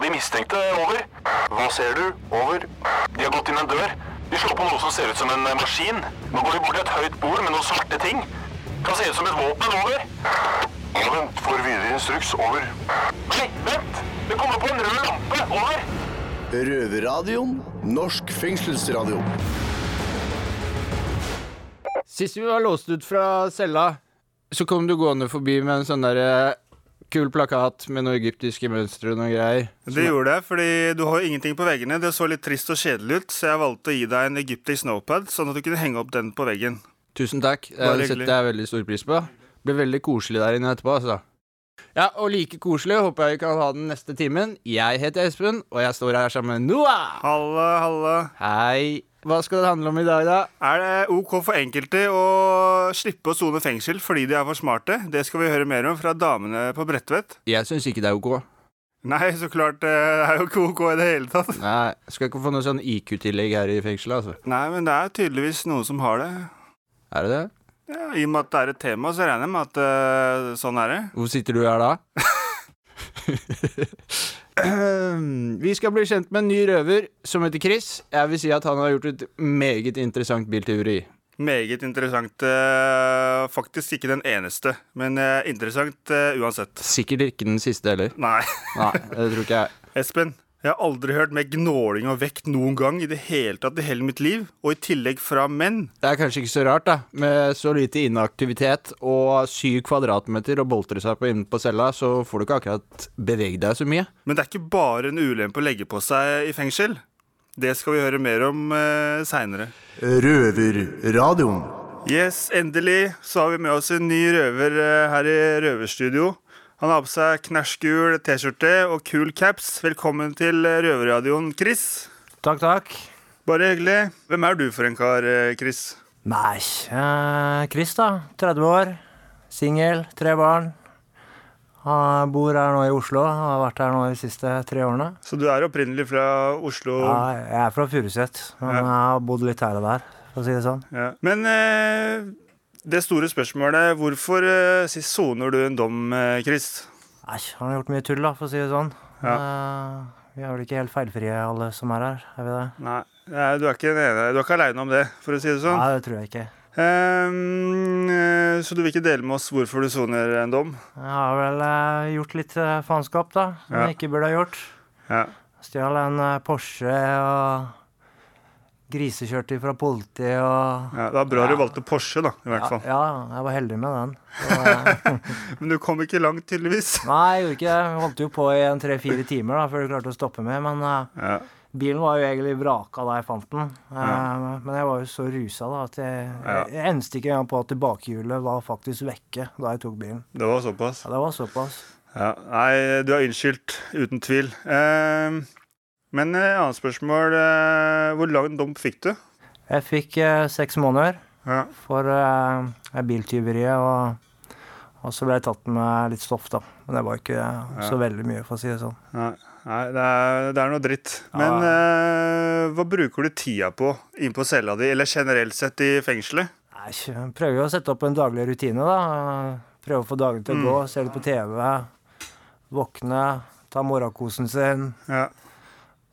på de mistenkte. Over. Hva ser du? Over. De har gått inn en dør. De slår på noe som ser ut som en maskin. Nå går de bort til et høyt bord med noen svarte ting. Kan se ut som et våpen. Over. Ja, vent. Får videre instruks. Over. Nei, vent! Det kommer på en rød lampe. Over. Røverradioen. Norsk fengselsradio. Sist vi var låst ut fra cella, så kom du gående forbi med en sånn der eh, kul plakat med noe egyptiske mønstre og noe greier. Det gjorde jeg, fordi du har jo ingenting på veggene. Det så litt trist og kjedelig ut, så jeg valgte å gi deg en egyptisk snowpad, sånn at du kunne henge opp den på veggen. Tusen takk. Det setter jeg veldig stor pris på. Ble veldig koselig der inne etterpå, altså. Ja, og like koselig håper jeg vi kan ha den neste timen. Jeg heter Espen, og jeg står her sammen med Noah. Halla, halla. Hei. Hva skal det handle om i dag, da? Er det OK for enkelte å slippe å sone fengsel fordi de er for smarte? Det skal vi høre mer om fra damene på Bredtvet. Jeg syns ikke det er ok. Nei, så klart, eh, det er jo ikke OK i det hele tatt. Nei, skal ikke få noe sånn IQ-tillegg her i fengselet, altså. Nei, men det er tydeligvis noen som har det. Er det det? Ja, I og med at det er et tema, så regner jeg med at uh, sånn er det. Hvor sitter du her da? Vi skal bli kjent med en ny røver som heter Chris. Jeg vil si at han har gjort et meget interessant bilteori. Meget interessant. eh, faktisk ikke den eneste, men eh, interessant eh, uansett. Sikkert ikke den siste heller. Nei. Nei, det tror ikke jeg. Espen, jeg har aldri hørt mer gnåling og vekt noen gang i det hele tatt i hele mitt liv, og i tillegg fra menn. Det er kanskje ikke så rart, da. Med så lite inaktivitet og syv kvadratmeter å boltre seg på inne på cella, så får du ikke akkurat beveget deg så mye. Men det er ikke bare en ulempe å legge på seg i fengsel. Det skal vi høre mer om eh, seinere. Røverradioen. Yes, endelig så har vi med oss en ny røver eh, her i Røverstudio. Han har på seg knæsjgul T-skjorte og kul caps. Velkommen til eh, Røverradioen, Chris. Takk, takk. Bare hyggelig. Hvem er du for en kar, eh, Chris? Nei, eh, Chris da, 30 år, singel, tre barn. Han bor her nå i Oslo, har vært her nå de siste tre årene. Så du er opprinnelig fra Oslo? Ja, jeg er fra Furuset, men Ja. jeg har bodd litt her og der, for å si det sånn. Ja. Men eh, det store spørsmålet hvorfor eh, soner du en dom, eh, Chris? Nei, han har gjort mye tull da, for å si det sånn. Eh, vi er vel ikke helt feilfrie alle som er her, er vi det? Nei, du er ikke den ene. Du er ikke aleine om det, for å si det sånn. Nei, det tror jeg ikke. Um, så du vil ikke dele med oss hvorfor du soner en dom? Jeg har vel uh, gjort litt uh, faenskap da, som Ja. jeg ikke burde ha gjort. Ja. Stjal en uh, Porsche og grisekjørte fra politiet og ja det var bra Ja. du valgte Porsche, da, i hvert fall. Ja, ja, jeg var heldig med den. Eh, Men du kom ikke langt, tydeligvis. nei, jeg gjorde ikke det. Jeg holdt jo på i en tre-fire timer da, før du klarte å stoppe meg. Men eh, Ja. bilen var jo egentlig vraka da jeg fant den. Eh, Ja. Men jeg var jo så rusa da at jeg, jeg enste ikke engang på at tilbakehjulet var faktisk vekke da jeg tok bilen. Det var såpass. Ja, Det var såpass. Ja. Nei, du er unnskyldt, uten tvil. Ehm, men et annet spørsmål. eh, hvor lang dom fikk du? Jeg fikk eh, seks måneder Ja. for eh, biltyveriet, og, og så ble jeg tatt med litt stoff, da. Men det var ikke eh, så veldig mye, for å si det sånn. Nei, nei det, er, det er noe dritt. Men eh, hva bruker du tida på inn på cella di, eller generelt sett i fengselet? Nei, jeg prøver å sette opp en daglig rutine, da. Prøve å få dagen til å gå, se litt på TV. Våkne, ta morgenkosen sin. Ja.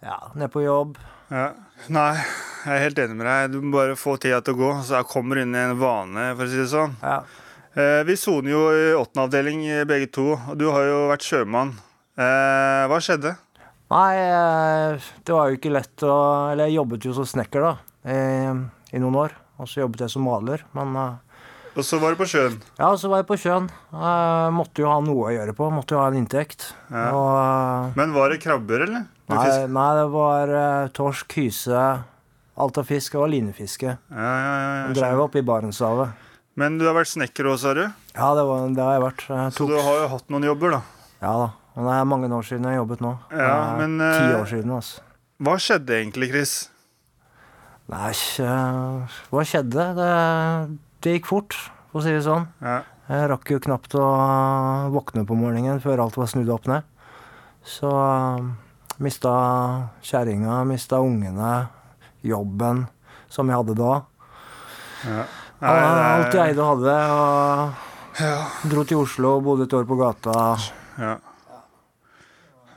Ja, ned på jobb. Ja. Nei, jeg er helt enig med deg. Du må bare få tida til å gå. Så jeg kommer inn i en vane, for å si det sånn. Ja. Eh, vi soner jo i åttende avdeling eh, begge to, og du har jo vært sjømann. Eh, hva skjedde? Nei, det var jo ikke lett å Eller jeg jobbet jo som snekker, da, i, i noen år. Og så jobbet jeg som maler. Men Og så var du på sjøen. ja, så var jeg på sjøen. Uh, måtte jo ha noe å gjøre på. Måtte jo ha en inntekt. Ja. Og uh, Men var det krabber, eller? Nei, nei, det var uh, torsk, hyse, alt av fisk. Var linefiske. Ja, ja, ja, Drev opp i Barentshavet. Men du har vært snekker òg, sa du? Ja, det, var, det har jeg vært. Jeg Så du har jo hatt noen jobber, da. Ja da. Og det er mange år siden jeg har jobbet nå. Ja, men, Ti år siden, altså. Hva skjedde egentlig, Chris? Nei, hva skjedde? Det, det gikk fort, for å si det sånn. Ja. Jeg rakk jo knapt å våkne på morgenen før alt var snudd opp ned. Så uh, mista kjerringa, mista ungene, jobben som jeg hadde da. Nei, Ja, alt jeg eide og hadde. Og Ja. dro til Oslo, og bodde et år på gata. Ja.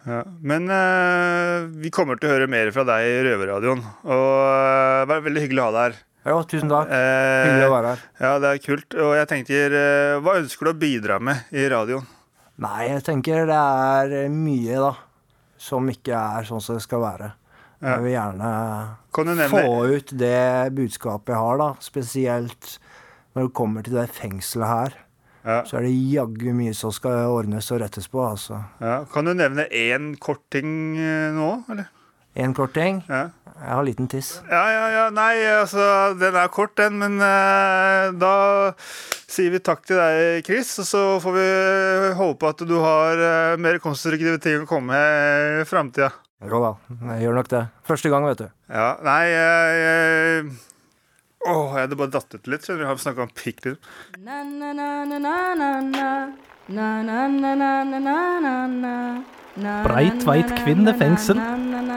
Ja. Men eh, vi kommer til å høre mer fra deg i Røverradioen. Og eh, det var veldig hyggelig å ha deg her. Jo, tusen takk. Eh, Hyggelig å være her. Ja, det er kult. Og jeg tenker, eh, hva ønsker du å bidra med i radioen? Nei, jeg tenker det er mye, da, som ikke er sånn som det skal være. Ja. Jeg vil gjerne få ut det budskapet jeg har, da. Spesielt når det kommer til det fengselet her. Ja. Så er det jaggu mye som skal ordnes og rettes på, altså. Ja. Kan du nevne én kort ting eh, nå, eller? En kort ting. Ja. Jeg har liten tiss. Ja, ja, ja. Nei, altså, den er kort, den. Men eh, da sier vi takk til deg, Chris. Og så får vi håpe at du har eh, mer konstruktive ting å komme med i framtida. Jo da, jeg gjør nok det. Første gang, vet du. Ja, nei jeg, jeg Åh, jeg hadde bare datt ut litt. skjønner du, Jeg har snakka om pikk. liksom. Breitveit kvinnefengsel.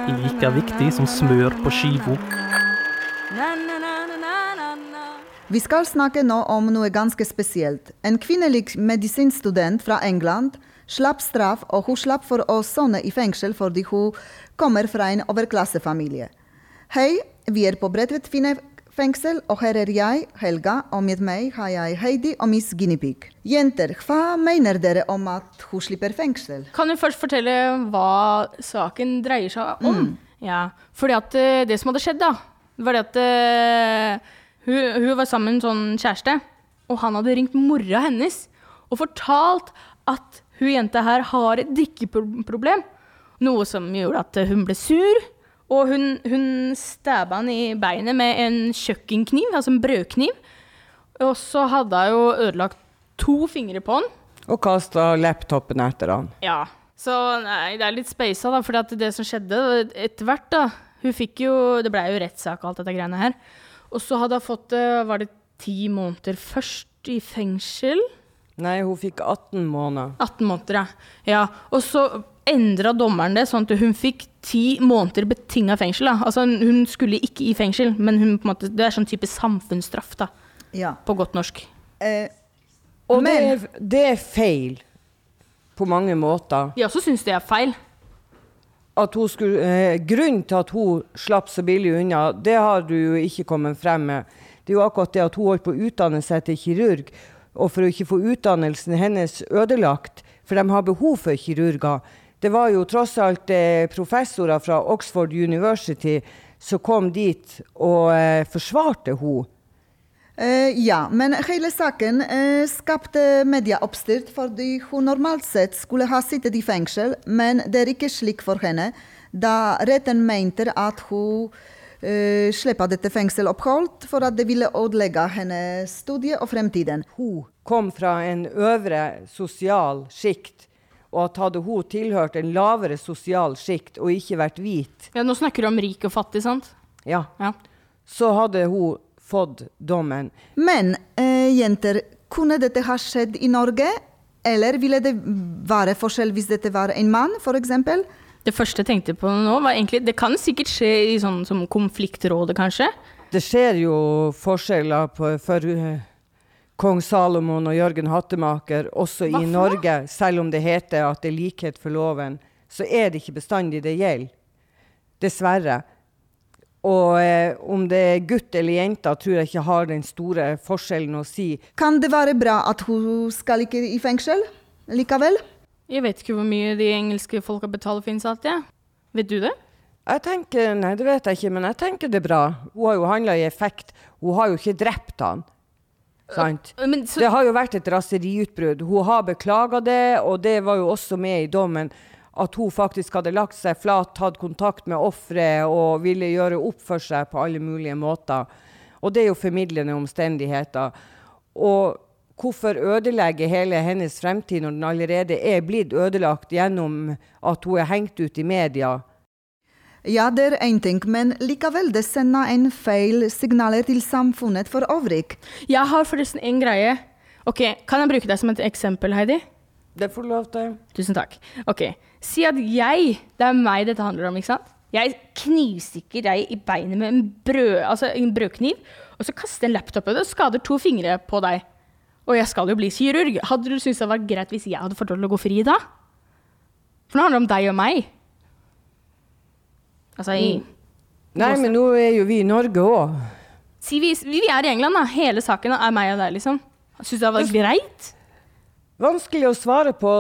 Like viktig som smør på skiva. Vi skal snakke nå om noe ganske spesielt. En kvinnelig medisinstudent fra England slapp straff, og hun slapp for å sone i fengsel fordi hun kommer fra en overklassefamilie. Hei, vi er på Bredtvet kvinnefengsel, og her er jeg, Helga, og med meg har jeg Heidi og Miss Guinevere. Jenter, hva mener dere om at hun slipper fengsel? Kan du først fortelle hva saken dreier seg om? Ja, fordi at eh, det som hadde skjedd da, var det at uh, hun, hun var sammen med en sånn kjæreste, og han hadde ringt mora hennes og fortalt at hun jenta her har et drikkeproblem. Noe som gjorde at hun ble sur, og hun, hun stabba han i beinet med en kjøkkenkniv, altså en brødkniv. Og så hadde hun jo ødelagt to fingre på han. Og kasta laptopen etter han. Ja. Så nei, det er litt speisa, da. For det som skjedde etter hvert, da Hun fikk jo Det blei jo rettssak og alt dette greiene her. Og så hadde hun fått eh, Var det ti måneder først i fengsel? Nei, hun fikk 18 måneder. 18 måneder, ja. ja. Og så endra dommeren det sånn at hun fikk ti måneder betinga fengsel. Da. Altså, hun skulle ikke i fengsel, men hun, på en måte, det er sånn type samfunnsstraff, da, Ja. på godt norsk. Eh, Og det Men- er, det er feil på mange måter. De også syns det er feil. At hun skulle, eh, grunnen til at hun slapp så billig unna, det har du jo ikke kommet frem med. Det er jo akkurat det at hun holdt på å utdanne seg til kirurg, og for å ikke få utdannelsen hennes ødelagt, for de har behov for kirurger. Det var jo tross alt eh, professorer fra Oxford University som kom dit og eh, forsvarte henne. Uh, ja, men hele saken uh, skapte medieoppstyrt fordi hun normalt sett skulle ha sittet i fengsel, men det er ikke slik for henne, da retten mente at hun uh, slipper dette fengselopphold for at det ville ødelegge hennes studie og fremtiden. hun kom fra en øvre sosial sjikt, og at hadde hun tilhørt en lavere sosial sjikt og ikke vært hvit, Ja, nå snakker du om rik og fattig, sant? ja, Ja. så hadde hun fått dommen. Men eh, jenter, kunne dette ha skjedd i Norge? Eller ville det være forskjell hvis dette var en mann, f.eks.? Det første jeg tenkte på nå, var egentlig Det kan sikkert skje i sånn som konfliktrådet, kanskje. Det skjer jo forskjeller på, for eh, kong Salomon og Jørgen Hattemaker, også i? Norge. Selv om det heter at det er likhet for loven, så er det ikke bestandig det gjelder. Dessverre. Og eh, om det er gutt eller jente, tror jeg ikke har den store forskjellen å si. Kan det være bra at hun skal ikke i fengsel likevel? Jeg vet ikke hvor mye de engelske folka betaler for innsatte. Ja. Vet du det? Jeg tenker, Nei, det vet jeg ikke, men jeg tenker det er bra. Hun har jo handla i effekt. Hun har jo ikke drept han. Sant? Men så, Det har jo vært et raseriutbrudd. Hun har beklaga det, og det var jo også med i dommen. At hun faktisk hadde lagt seg flat, tatt kontakt med offeret og ville gjøre opp for seg på alle mulige måter. Og det er jo formidlende omstendigheter. Og hvorfor ødelegge hele hennes fremtid når den allerede er blitt ødelagt gjennom at hun er hengt ut i media? Ja, det er én ting, men likevel det sender en feil signaler til samfunnet for øvrig. jeg har forresten en greie. Ok, Kan jeg bruke deg som et eksempel, Heidi? Det får du lov til. Tusen takk. Ok, Si at jeg Det er meg dette handler om, ikke sant? Jeg knivstikker deg i beinet med en, brød, altså en brødkniv, og så kaster jeg en laptop og skader to fingre på deg. Og jeg skal jo bli kirurg. Hadde du syntes det var greit hvis jeg hadde fått lov til å gå fri da? For nå handler det om deg og meg. Altså i Nei, men nå er jo vi i Norge òg. Si vi, vi er i England, da. Hele saken er meg og deg, liksom. Syns du det var greit? Vanskelig å svare på.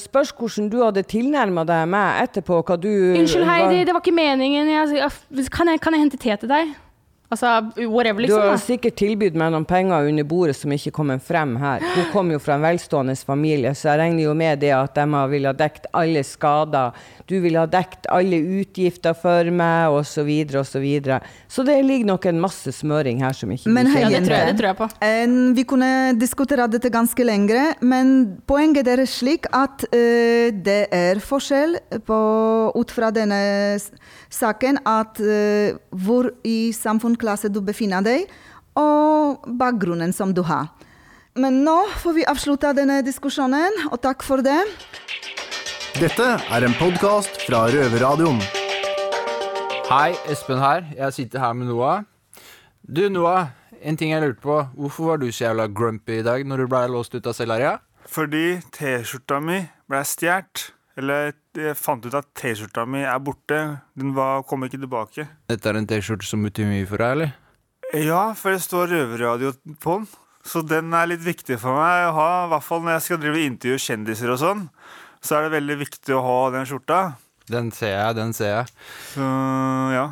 Spørs hvordan du hadde tilnærma deg meg etterpå. Hva du Unnskyld, Heidi, Heidi, det var ikke meningen. Jeg, kan, jeg, kan jeg hente te til deg? Altså, whatever, Du liksom. har sikkert tilbudt meg noen penger under bordet som ikke kommer frem her. Hun kom jo fra en velstående familie, så jeg regner jo med det at de vil ville ha dekt alle skader. Du ville ha dekt alle utgifter for meg, osv., osv. Så, videre, og så, videre. så det ligger nok en masse smøring her som ikke Men hei, kjenner. det tror jeg- det tror jeg på. En, vi kunne diskutere dette ganske lengre, men poenget er slik at eh, det er forskjell på, ut fra denne saken at eh, hvor i samfunnsklasse du befinner deg, og bakgrunnen som du har. Men nå får vi avslutte denne diskusjonen, og takk for det. Dette er en podkast fra Røverradioen. Hei, Espen her. Jeg sitter her med Noah. Du, Noah. En ting jeg lurte på. Hvorfor var du så jævla grumpy i dag når du ble låst ut av Cellaria? Fordi T-skjorta mi ble stjålet. Eller jeg fant ut at T-skjorta mi er borte. Den var, kom ikke tilbake. Dette er en T-skjorte som betyr mye for deg, eller? Ja, for det står røverradio på den. Så den er litt viktig for meg å ha. I hvert fall når jeg skal drive intervjue kjendiser og sånn. Så er det veldig viktig å ha den skjorta. Den ser jeg, den ser jeg. Så ja.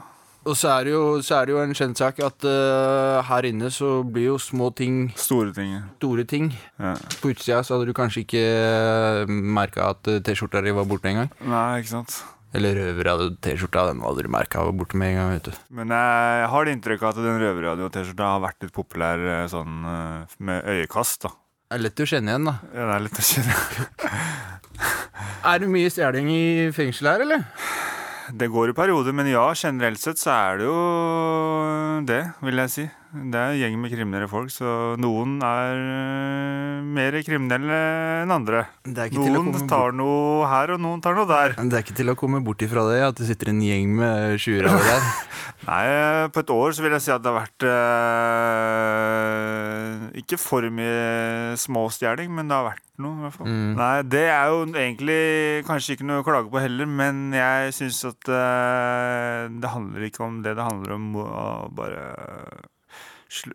Og så er det jo, så er det jo en kjent sak at uh, her inne så blir jo små ting Store ting. store ting. Ja. På utsida så hadde du kanskje ikke merka at eh, T-skjorta di var borte engang. Nei, ikke sant. Eller røverradio-T-skjorta. den hadde du merka var borte med en gang. vet du Men jeg har det inntrykk av at den røverradio-T-skjorta har vært litt populær eh, sånn eh, med øyekast. da. Det er lett å kjenne igjen, da. Ja, det er lett å kjenne. Er det mye stjeling i fengsel her, eller? Det går i perioder, men ja, generelt sett så er det jo det, vil jeg si. Det er en gjeng med kriminelle folk, så noen er eh, mer kriminelle enn andre. Noen tar noe her, og noen tar noe der. Men Det er ikke til å komme bort ifra det at det sitter en gjeng med tjuere der. Nei, eh, på et år så vil jeg si at det har vært eh, Ikke for mye småstjeling, men det har vært noe, i hvert fall. Mm. Nei, det er jo egentlig kanskje ikke noe å klage på heller, men jeg syns at uh, det handler ikke om det. Det handler om å bare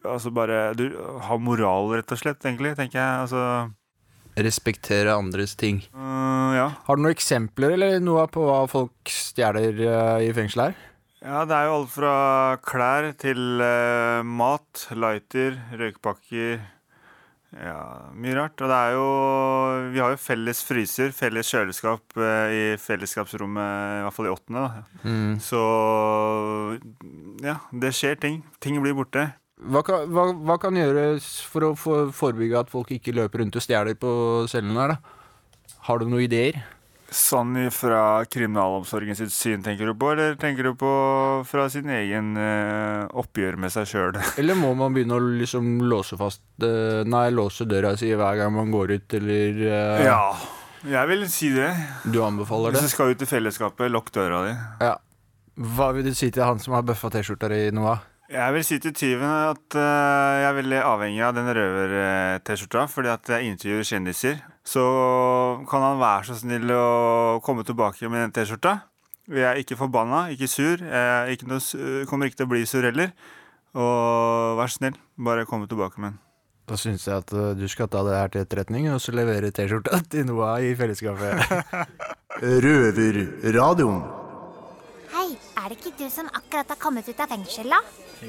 Altså bare du, ha moral, rett og slett, egentlig, tenker jeg. Altså Respektere andres ting. Uh, Ja. Har du noen eksempler eller noe på hva folk stjeler uh, i fengsel her? Ja, det er jo alt fra klær til eh, mat, lighter, røykpakker Ja, mye rart. Og det er jo Vi har jo felles fryser, felles kjøleskap eh, i fellesskapsrommet, i hvert fall i åttende. Da. Mm. Så ja, det skjer ting. Ting blir borte. Hva, kan, hva, hva kan gjøres for å for, forebygge at folk ikke løper rundt og stjeler på cellene her, da? Har du noen ideer? Sånn fra kriminalomsorgen sitt syn, tenker du på? Eller tenker du på fra sin egen uh, oppgjør med seg sjøl? Eller må man begynne å liksom låse fast uh, Nei, låse døra si hver gang man går ut, eller uh, Ja, jeg vil si det. Du anbefaler det? Hvis du skal ut i fellesskapet, lukk døra di. Ja. Hva vil du si til han som har bøffa T-skjorta di, Noah? Jeg vil si til tyven at eh, jeg er veldig avhengig av den røver-T-skjorta, fordi at jeg intervjuer kjendiser. Så kan han være så snill å komme tilbake med den T-skjorta. Jeg er ikke forbanna, ikke sur. Jeg ikke noe, kommer ikke til å bli sur heller. Og vær så snill, bare komme tilbake med den. Da syns jeg at eh, du skal ta det her til etterretning og så levere T-skjorta til Noah i fellesskapet. Røverradioen. Hei, er det ikke du som akkurat har kommet ut av fengsel, da?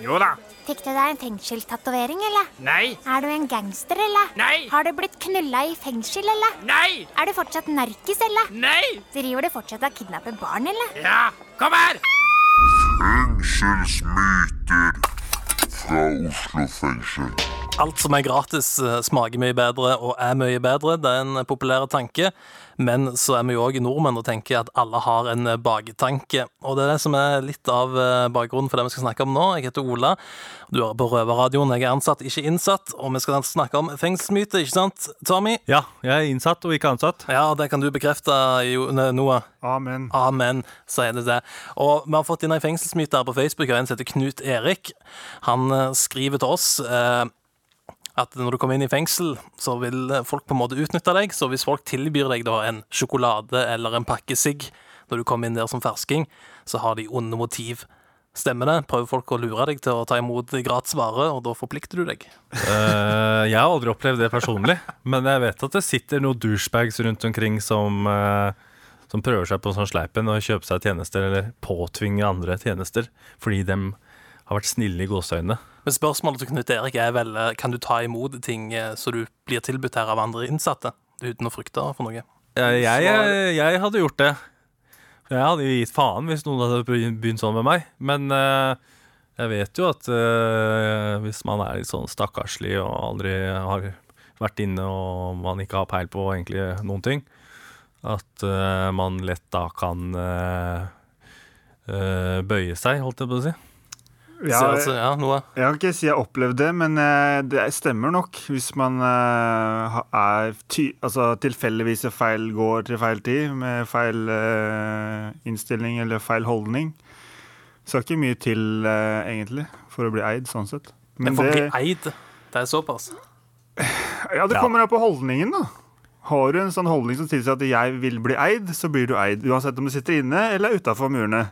Jo da. Fikk du deg en fengselstatovering, eller? Nei. Er du en gangster, eller? Nei. Har du blitt knulla i fengsel, eller? Nei. Er du fortsatt narkis, eller? Nei. Driver du fortsatt og kidnapper barn, eller? Ja, kom her! Fengselsmyter fra Oslo fengsel. Alt som er gratis, eh, smaker mye bedre og er mye bedre. Det er en populær tanke. Men så er vi jo òg nordmenn og tenker at alle har en eh, baktanke. Og det er det som er litt av eh, bakgrunnen for det vi skal snakke om nå. Jeg heter Ola. Du hører på Røverradioen. Jeg er ansatt, ikke innsatt. Og vi skal snakke om fengselsmyte, ikke sant, Tommy? Ja, jeg er innsatt og ikke ansatt. Ja, det kan du bekrefte, Noah. Amen. Amen, sier det det. Og vi har fått inn ei fengselsmyte her på Facebook og en som heter Knut Erik. Han skriver til oss. Eh, at når du kommer inn i fengsel, så vil folk på en måte utnytte deg. Så hvis folk tilbyr deg da en sjokolade eller en pakke sigg når du kommer inn der som fersking, så har de onde motiv. Stemmer det? Prøver folk å lure deg til å ta imot gratis vare, og da forplikter du deg? Uh, jeg har aldri opplevd det personlig, men jeg vet at det sitter noen douchebags rundt omkring som, uh, som prøver seg på sånn sleipen og kjøper seg tjenester, eller påtvinger andre tjenester, fordi de har vært snille i gåseøynene. Men spørsmålet til Knut Erik er vel eh, kan du ta imot ting eh, så du blir tilbudt her av andre innsatte, uten å frykte for noe? Jeg, jeg, jeg, jeg hadde gjort det. Jeg hadde gitt faen hvis noen hadde begynt sånn med meg. Men uh, jeg vet jo at uh, hvis man er litt sånn stakkarslig og aldri har vært inne og man ikke har peil på egentlig noen ting, at uh, man lett da kan eh, eh, bøye seg, holdt jeg på å si. Ja, Så altså, ja, noe. Jeg kan ikke si jeg har opplevd det, men eh, det stemmer nok. Hvis man eh, er ty altså, tilfeldigvis feil går til feil tid, med feil eh, innstilling eller feil holdning. Så er det ikke mye til, egentlig, for å bli eid, sånn sett. Men for å bli eid, det er såpass. Ja, det kommer an på holdningen, da. Har du en sånn holdning som tilsier at 'jeg vil bli eid', så blir du eid. Uansett om du sitter inne eller utafor murene.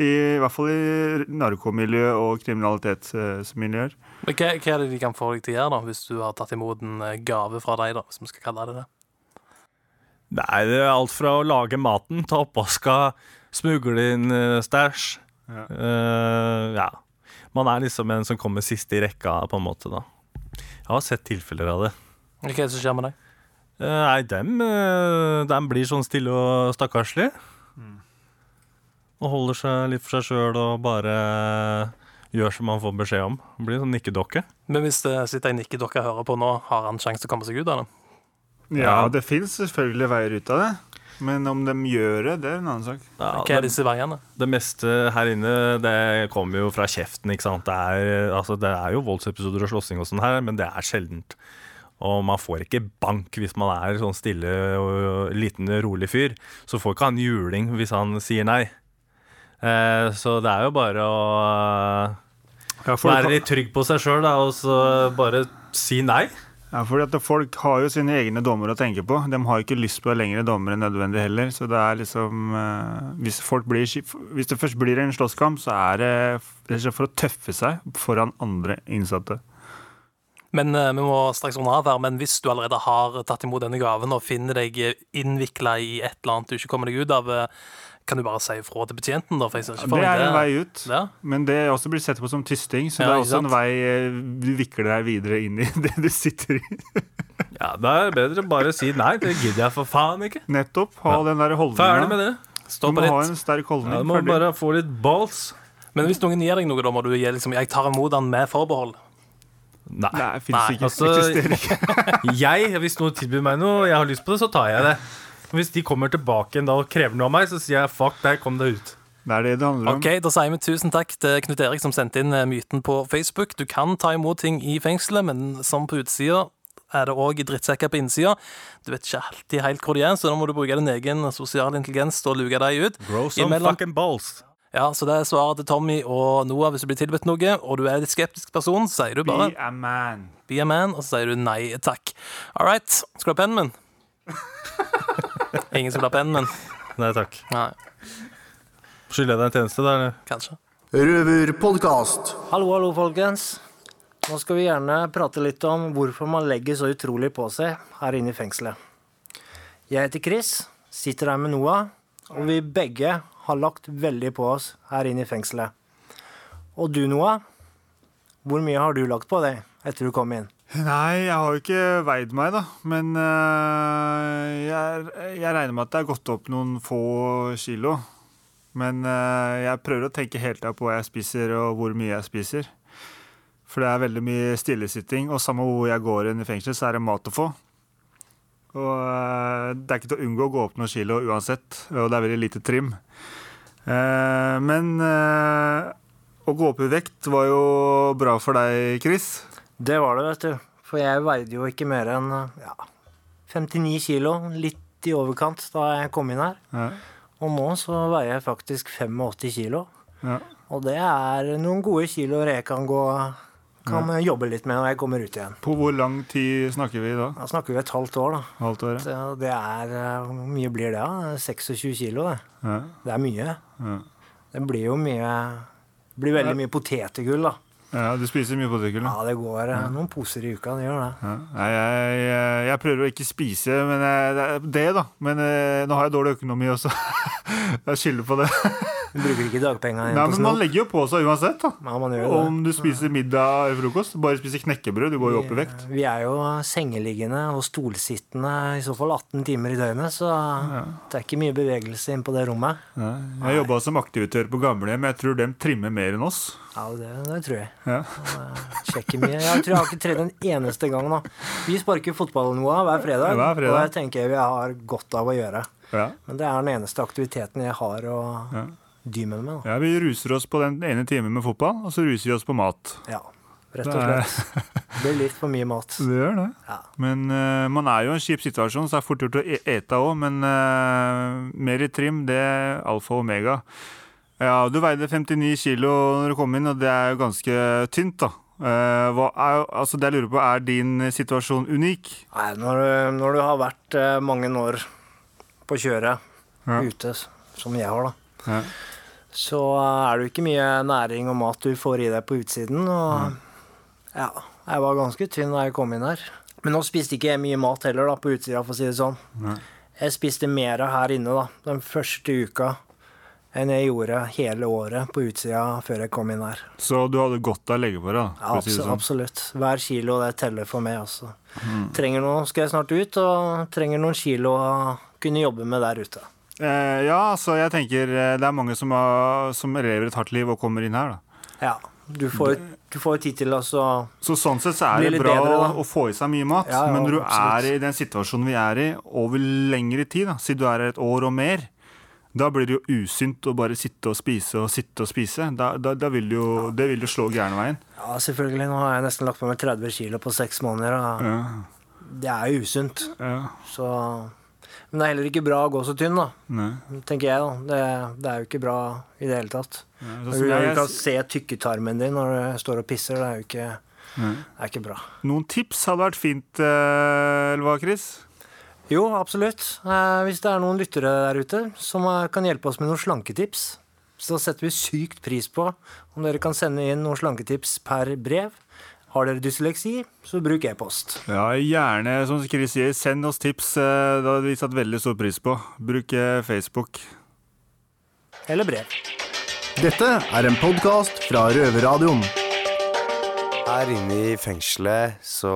I, hvert fall i narkomiljø og kriminalitetsmiljøer. Men hva, hva er det de kan få deg til å gjøre, da, hvis du har tatt imot en eh, gave fra deg, da, hvis vi skal kalle det det? Nei, det er alt fra å lage maten, ta oppvaska, smugle inn uh, stæsj. Ja. Uh, ja. Man er liksom en som kommer sist i rekka, på en måte, da. Jeg har sett tilfeller av det. Hva er det som skjer med deg? Uh, nei, dem, uh, dem blir sånn stille og stakkarslige. Og holder seg litt for seg sjøl og bare gjør som han får beskjed om. Blir sånn nikkedokke. Men hvis det sitter en nikkedokke og hører på nå, har han sjanse til å komme seg ut av det? Ja, det fins selvfølgelig veier ut av det. Men om de gjør det, det er en annen sak. Ja, Hva er disse veiene? Det meste her inne det kommer jo fra kjeften. ikke sant? Det er, altså, det er jo voldsepisoder og slåssing og sånn her, men det er sjeldent. Og man får ikke bank hvis man er sånn stille og liten, rolig fyr. Så får ikke han juling hvis han sier nei. Eh, så det er jo bare å Ja, være litt trygg på seg sjøl og så bare si nei. Ja, fordi at Folk har jo sine egne dommer å tenke på. De har ikke lyst på lengre dommer enn nødvendig heller. Så det er liksom eh, hvis, folk blir, hvis det først blir en slåsskamp, så er det for å tøffe seg foran andre innsatte. Men eh, vi må straks runde av her, men hvis du allerede har tatt imot denne gaven og finner deg innvikla i et eller annet du ikke kommer deg ut av, eh, kan du bare si ifra til betjenten, da? For jeg ser ikke for Det er en vei ut, Ja. men det er også blitt sett på som tysting. Så Ja, det er også en vei eh, du vikler deg videre inn i det du sitter i. Ja, da er det bedre bare si nei. Det gidder jeg for faen ikke. Nettopp. Ha den der holdninga. Ferdig med det. Stå Du på må ha en sterk holdning. Ja, du må ferdig. bare få litt balls. Men hvis noen gir deg noe, da må du gi liksom Jeg tar imot den med forbehold. Nei. Nei, Nei. ikke. Altså, ikke. jeg, hvis noen tilbyr meg noe, og jeg har lyst på det, så tar jeg det. Hvis de kommer tilbake igjen da og krever noe av meg, så sier jeg fuck deg, kom deg ut. Det er det det handler om. Ok, Da sier vi tusen takk til Knut Erik som sendte inn eh, myten på Facebook. Du kan ta imot ting i fengselet, men som på utsida er det òg drittsekker på innsida. Du vet ikke alltid helt hvor de er, så da må du bruke din egen sosiale intelligens til å luke dem ut. Grow some Imellom- fucking balls. Ja, Så det er svaret til Tommy og Noah hvis du blir tilbudt noe, og du er en litt skeptisk person, så sier du bare Be a man. be a man, og så sier du nei takk. All right, skal du ha pennen min? Ingen som la penn, min? Nei takk. Nei, Skylder jeg deg en tjeneste, da? eller? kanskje. Røverpodkast. Hallo, hallo, folkens. Nå skal vi gjerne prate litt om hvorfor man legger så utrolig på seg her inne i fengselet. Jeg heter Chris, sitter her med Noah, og vi begge har lagt veldig på oss her inne i fengselet. Og du, Noah, hvor mye har du lagt på deg etter du kom inn? Nei, jeg har jo ikke veid meg, da. Men øh, jeg, jeg regner med at det er gått opp noen få kilo. Men øh, jeg prøver å tenke helt av på hva jeg spiser, og hvor mye jeg spiser. For det er veldig mye stillesitting, og samme hvor jeg går inn i fengsel, så er det mat å få. Og øh, det er ikke til å unngå å gå opp noen kilo uansett, og det er veldig lite trim. Uh, men å gå opp i vekt var jo bra for deg, Chris. Det var det, vet du. For jeg veide jo ikke mer enn ja, 59 kilo, litt i overkant da jeg kom inn her. Ja. Og nå så veier jeg faktisk 85 kilo. Ja. Og det er noen gode kiloer jeg kan gå Kan jobbe litt med når jeg kommer ut igjen. På hvor lang tid snakker vi da? Da snakker vi et halvt år, da. Halvt år, ja. Så det er eh, Hvor mye blir det, da? 26 kilo, det. Ja. Det er mye. Ja. Det blir jo mye Det blir veldig mye potetgull, da. Ja, du spiser mye potetgull? Ja, det går ja. noen poser i uka. Det gjør det. Ja. Jeg, jeg, jeg prøver å ikke spise men jeg, det, er da. Men eh, nå har jeg dårlig økonomi også. jeg skylder på det. Du bruker ikke dagpengene Nei, men Man legger jo på seg uansett. da Ja, man gjør det. Om du spiser middag eller frokost. Bare spiser knekkebrød. Du går jo opp i vekt. Vi er jo sengeliggende og stolsittende i så fall 18 timer i døgnet, så det er ikke mye bevegelse inn på det rommet. Ja. Jeg jobba som aktivitør på gamlehjem. Jeg tror de trimmer mer enn oss. Ja, det, det tror jeg. Ja. Sjekker mye. Jeg tror jeg har ikke tredd en eneste gang nå. Vi sparker fotball noe hver fredag, Hver fredag. og det tenker jeg vi har godt av å gjøre. Ja. Men det er den eneste aktiviteten jeg har å Ja. Dy med meg. Da. Ja, Vi ruser oss på den ene timen med fotball, og så ruser vi oss på mat. Ja, rett og slett. Det blir litt for mye mat. Det gjør det. Ja. Men uh, man er jo i en kjip situasjon, så det er fort gjort å e- ete òg. Men uh, mer i trim, det er alfa og omega. Ja, du veide 59 kilo når du kom inn, og det er jo ganske tynt, da. Uh, er, altså det jeg lurer på, er din situasjon unik? Nei, når, du- når du har vært mange år på kjøret Ja. ute, som jeg har, da, Ja. så er det jo ikke mye næring og mat du får i deg på utsiden. Og ja, jeg var ganske tynn da jeg kom inn her. Men nå spiste ikke jeg mye mat heller da, på utsida, for å si det sånn. Nei. Jeg spiste mer her inne da, den første uka enn jeg gjorde hele året på utsida før jeg kom inn her. Så du hadde godt av legge på deg? Ja, si sånn. absolutt. Hver kilo det teller for meg. altså. Mm. Trenger noe, skal jeg snart ut, og trenger noen kilo å kunne jobbe med der ute. Eh, ja, så jeg tenker eh, det er mange som, har, som lever et hardt liv og kommer inn her, da. Ja, du får, du får tid til å så Så sånn sett så er det bra bedre, å, få i seg mye mat. Ja, ja, men når du absolutt. er i den situasjonen vi er i over lengre tid, da, si du er her et år og mer, da blir det jo usynt å bare sitte og spise og sitte og spise. Da, da, da vil du jo, det vil jo slå gærne Ja, selvfølgelig. Nå har jeg nesten lagt på meg 30 kilo på seks måneder. Ja. Det er jo usunt. Ja. Så Men det er heller ikke bra å gå så tynn, da. Nei. Tenker jeg, da. Det, det er jo ikke bra i det hele tatt. Nei, Når som du jeg- kan se tykketarmen din når du står og pisser, det er jo ikke, er ikke bra. Noen tips hadde vært fint, eh, eller hva, Chris? Jo, absolutt. Eh, hvis det er noen lyttere der ute som eh, kan hjelpe oss med noen slanketips, så setter vi sykt pris på om dere kan sende inn noen slanketips per brev. Har dere dysleksi, så bruk e-post. Ja, gjerne, som Chris sier, send oss tips. eh, Det hadde vi satt veldig stor pris på. Bruk eh, Facebook. Eller brev. Dette er en podkast fra Røverradioen. Her inne i fengselet så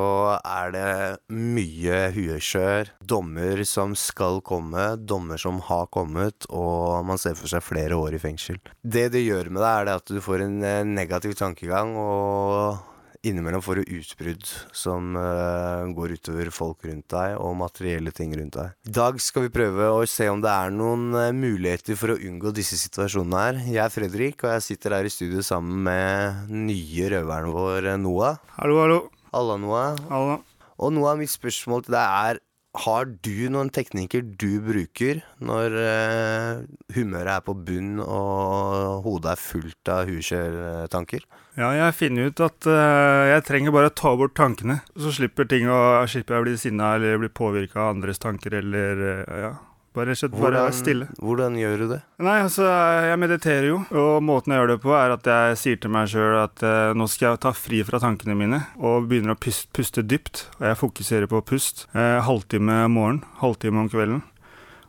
er det mye huekjør. Dommer som skal komme, dommer som har kommet, og man ser for seg flere år i fengsel. Det det gjør med deg, er det at du får en eh, negativ tankegang, og innimellom får du utbrudd som uh, går utover folk rundt deg, og materielle ting rundt deg. I dag skal vi prøve å se om det er noen uh, muligheter for å unngå disse situasjonene her. Jeg er Fredrik, og jeg sitter her i studio sammen med nye røveren vår, eh, Noah. Hallo, hallo. Halla, Noah. Hallo. Og Noah, mitt spørsmål til deg er har du noen teknikker du bruker når eh, humøret er på bunn og hodet er fullt av hukjørtanker? Ja, jeg finner ut at eh, jeg trenger bare å ta bort tankene. Så slipper ting å slipper jeg å bli sinna eller bli påvirka av andres tanker eller eh, ja. Bare skjøt, hvordan, bare stille. hvordan gjør du det? Nei, altså, jeg mediterer jo, og måten jeg gjør det på, er at jeg sier til meg sjøl at eh, nå skal jeg ta fri fra tankene mine, og begynner å puste, puste dypt. Og jeg fokuserer på pust. Eh, halvtime om morgenen, halvtime om kvelden.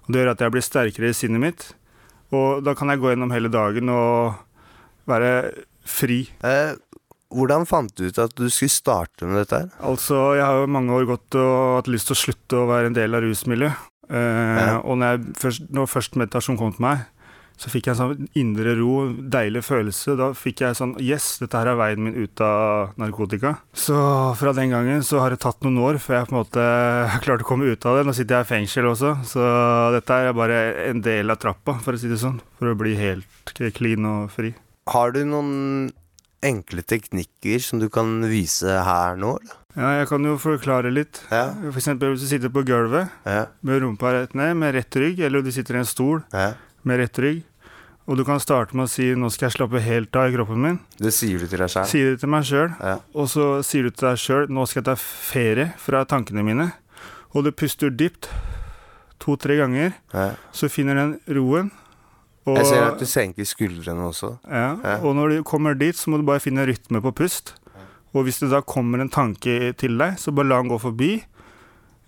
Og det gjør at jeg blir sterkere i sinnet mitt, og da kan jeg gå gjennom hele dagen og være fri. Eh, hvordan fant du ut at du skulle starte med dette her? Altså, jeg har jo mange år gått og hatt lyst til å slutte å være en del av rusmiljøet. Eh, Og når, først, når først meditasjon kom til meg, så fikk jeg en sånn indre ro, deilig følelse. Da fikk jeg sånn Yes, dette her er veien min ut av narkotika. Så fra den gangen så har det tatt noen år før jeg på en måte har klart å komme ut av det. Nå sitter jeg i fengsel også, så dette er bare en del av trappa, for å si det sånn. For å bli helt clean og fri. Har du noen enkle teknikker som du kan vise her nå? eller? Ja, jeg kan jo forklare litt. For eksempel hvis du sitter på gulvet med rumpa rett ned, med rett rygg, eller du sitter i en stol med rett rygg, Og du kan starte med å si 'nå skal jeg slappe helt av i kroppen min'. Det sier du til deg sjøl? Sier det til meg sjøl. Ja. Og så sier du til deg sjøl 'nå skal jeg ta ferie fra tankene mine'. Og du puster dypt to-tre ganger, Ja. så finner den roen. Og, Jeg ser at du senker skuldrene også. ja, Ja. og når du kommer dit, så må du bare finne rytme på pust. Og hvis det da kommer en tanke til deg, så bare la den gå forbi.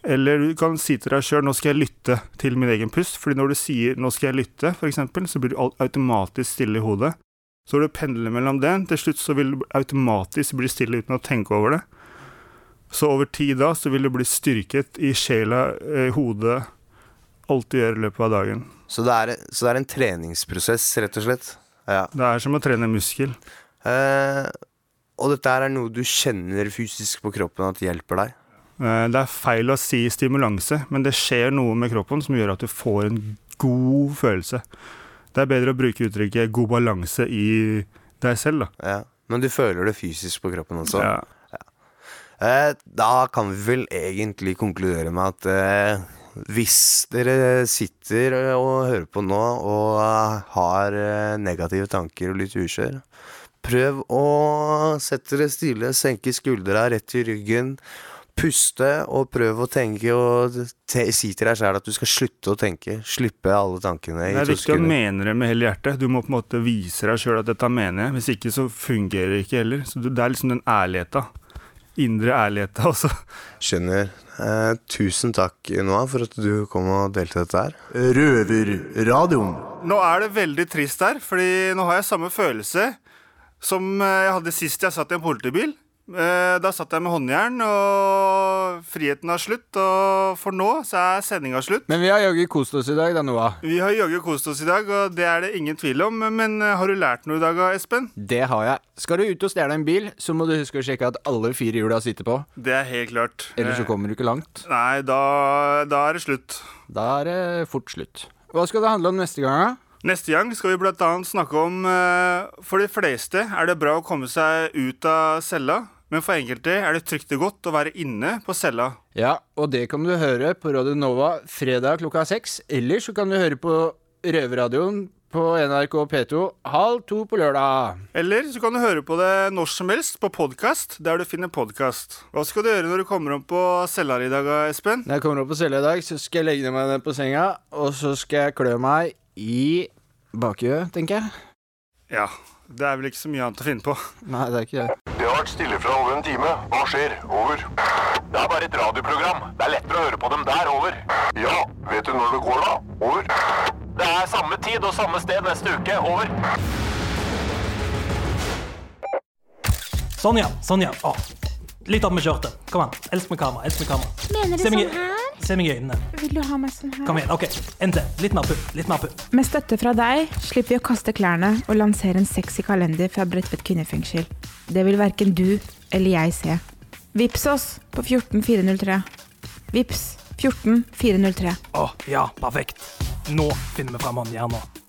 Eller du kan si til deg sjøl 'nå skal jeg lytte til min egen pust'. Fordi når du sier 'nå skal jeg lytte', eksempel, så blir du automatisk stille i hodet. Så når du pendler mellom det, til slutt så vil du automatisk bli stille uten å tenke over det. Så over tid da så vil du bli styrket i sjela, i hodet, alt du gjør i løpet av dagen. Så det, er, så det er en treningsprosess, rett og slett? Ja. Det er som å trene muskel. Eh, og dette er noe du kjenner fysisk på kroppen at hjelper deg? Eh, Det er feil å si stimulanse, men det skjer noe med kroppen som gjør at du får en god følelse. Det er bedre å bruke uttrykket 'god balanse' i deg selv, da. Ja. Men du føler det fysisk på kroppen også? Ja. ja. da kan vi vel egentlig konkludere med at eh, hvis dere sitter og hører på nå og eh, har eh, negative tanker og litt ukjør, prøv å sette dere stille, senke skuldra rett i ryggen. Puste og prøv å tenke og te si til deg sjæl at du skal slutte å tenke. Slippe alle tankene. i Det er viktig å mene det med hele hjertet. Du må på en måte vise deg sjøl at dette mener jeg. Hvis ikke så fungerer det ikke heller. Så det er liksom den ærligheta. Indre ærligheta også. Skjønner. Eh, tusen takk, Noah, for at du kom og delte dette her. Røverradioen. Nå er det veldig trist her, fordi nå har jeg samme følelse som eh, jeg hadde sist jeg satt i en politibil. Eh, Da satt jeg med håndjern, og friheten har slutt. Og for nå så er sendinga slutt. Men vi har jaggu kost oss i dag, da, Noah. Vi har jaggu kost oss i dag, og det er det ingen tvil om. Men eh, har du lært noe i dag, Espen? Det har jeg. Skal du ut og stjele en bil, så må du huske å sjekke at alle fire hjula sitter på. Det er helt klart. Ellers så kommer du ikke langt. Nei, da, da er det slutt. Da er det fort slutt. Hva skal det handle om neste gang, da? Neste gang skal vi annet snakke om eh, For de fleste er det bra å komme seg ut av cella. Men for enkelte er det trygt og godt å være inne på cella. Ja, og det kan du høre på Radio Nova fredag klokka seks. Eller så kan du høre på Røverradioen på NRK P2 halv to på lørdag. Eller så kan du høre på det når som helst på podkast, der du finner podkast. Hva skal du gjøre når du kommer opp på cella i dag, Espen? Når jeg kommer opp på cella i dag, så skal jeg legge meg ned på senga, og så skal jeg klø meg i bakhuet, tenker jeg. Ja. Det er vel ikke så mye annet å finne på. Nei, det er ikke det. Det har vært stille fra over en time. Hva skjer? Over. Det er bare et radioprogram. Det er lettere å høre på dem der. Over. Ja, vet du når det går, da? Over. Det er samme tid og samme sted neste uke. Over. Sånn, ja. Sånn, ja. Å, litt opp med skjørtet. Kom an. Elsk med kamera. Elsk med kamera. Mener du Se meg sånn her? Se meg i øynene. Vil du ha meg sånn her? Kom igjen. ok, til. Litt mer pupp. Litt mer pupp. Med støtte fra deg slipper vi å kaste klærne og lansere en sexy kalender fra Bredtvet kvinnefengsel. Det vil verken du eller jeg se. Vips oss på 14403. Vips 14403. Å, ja. Perfekt. Nå finner vi fram håndjernet.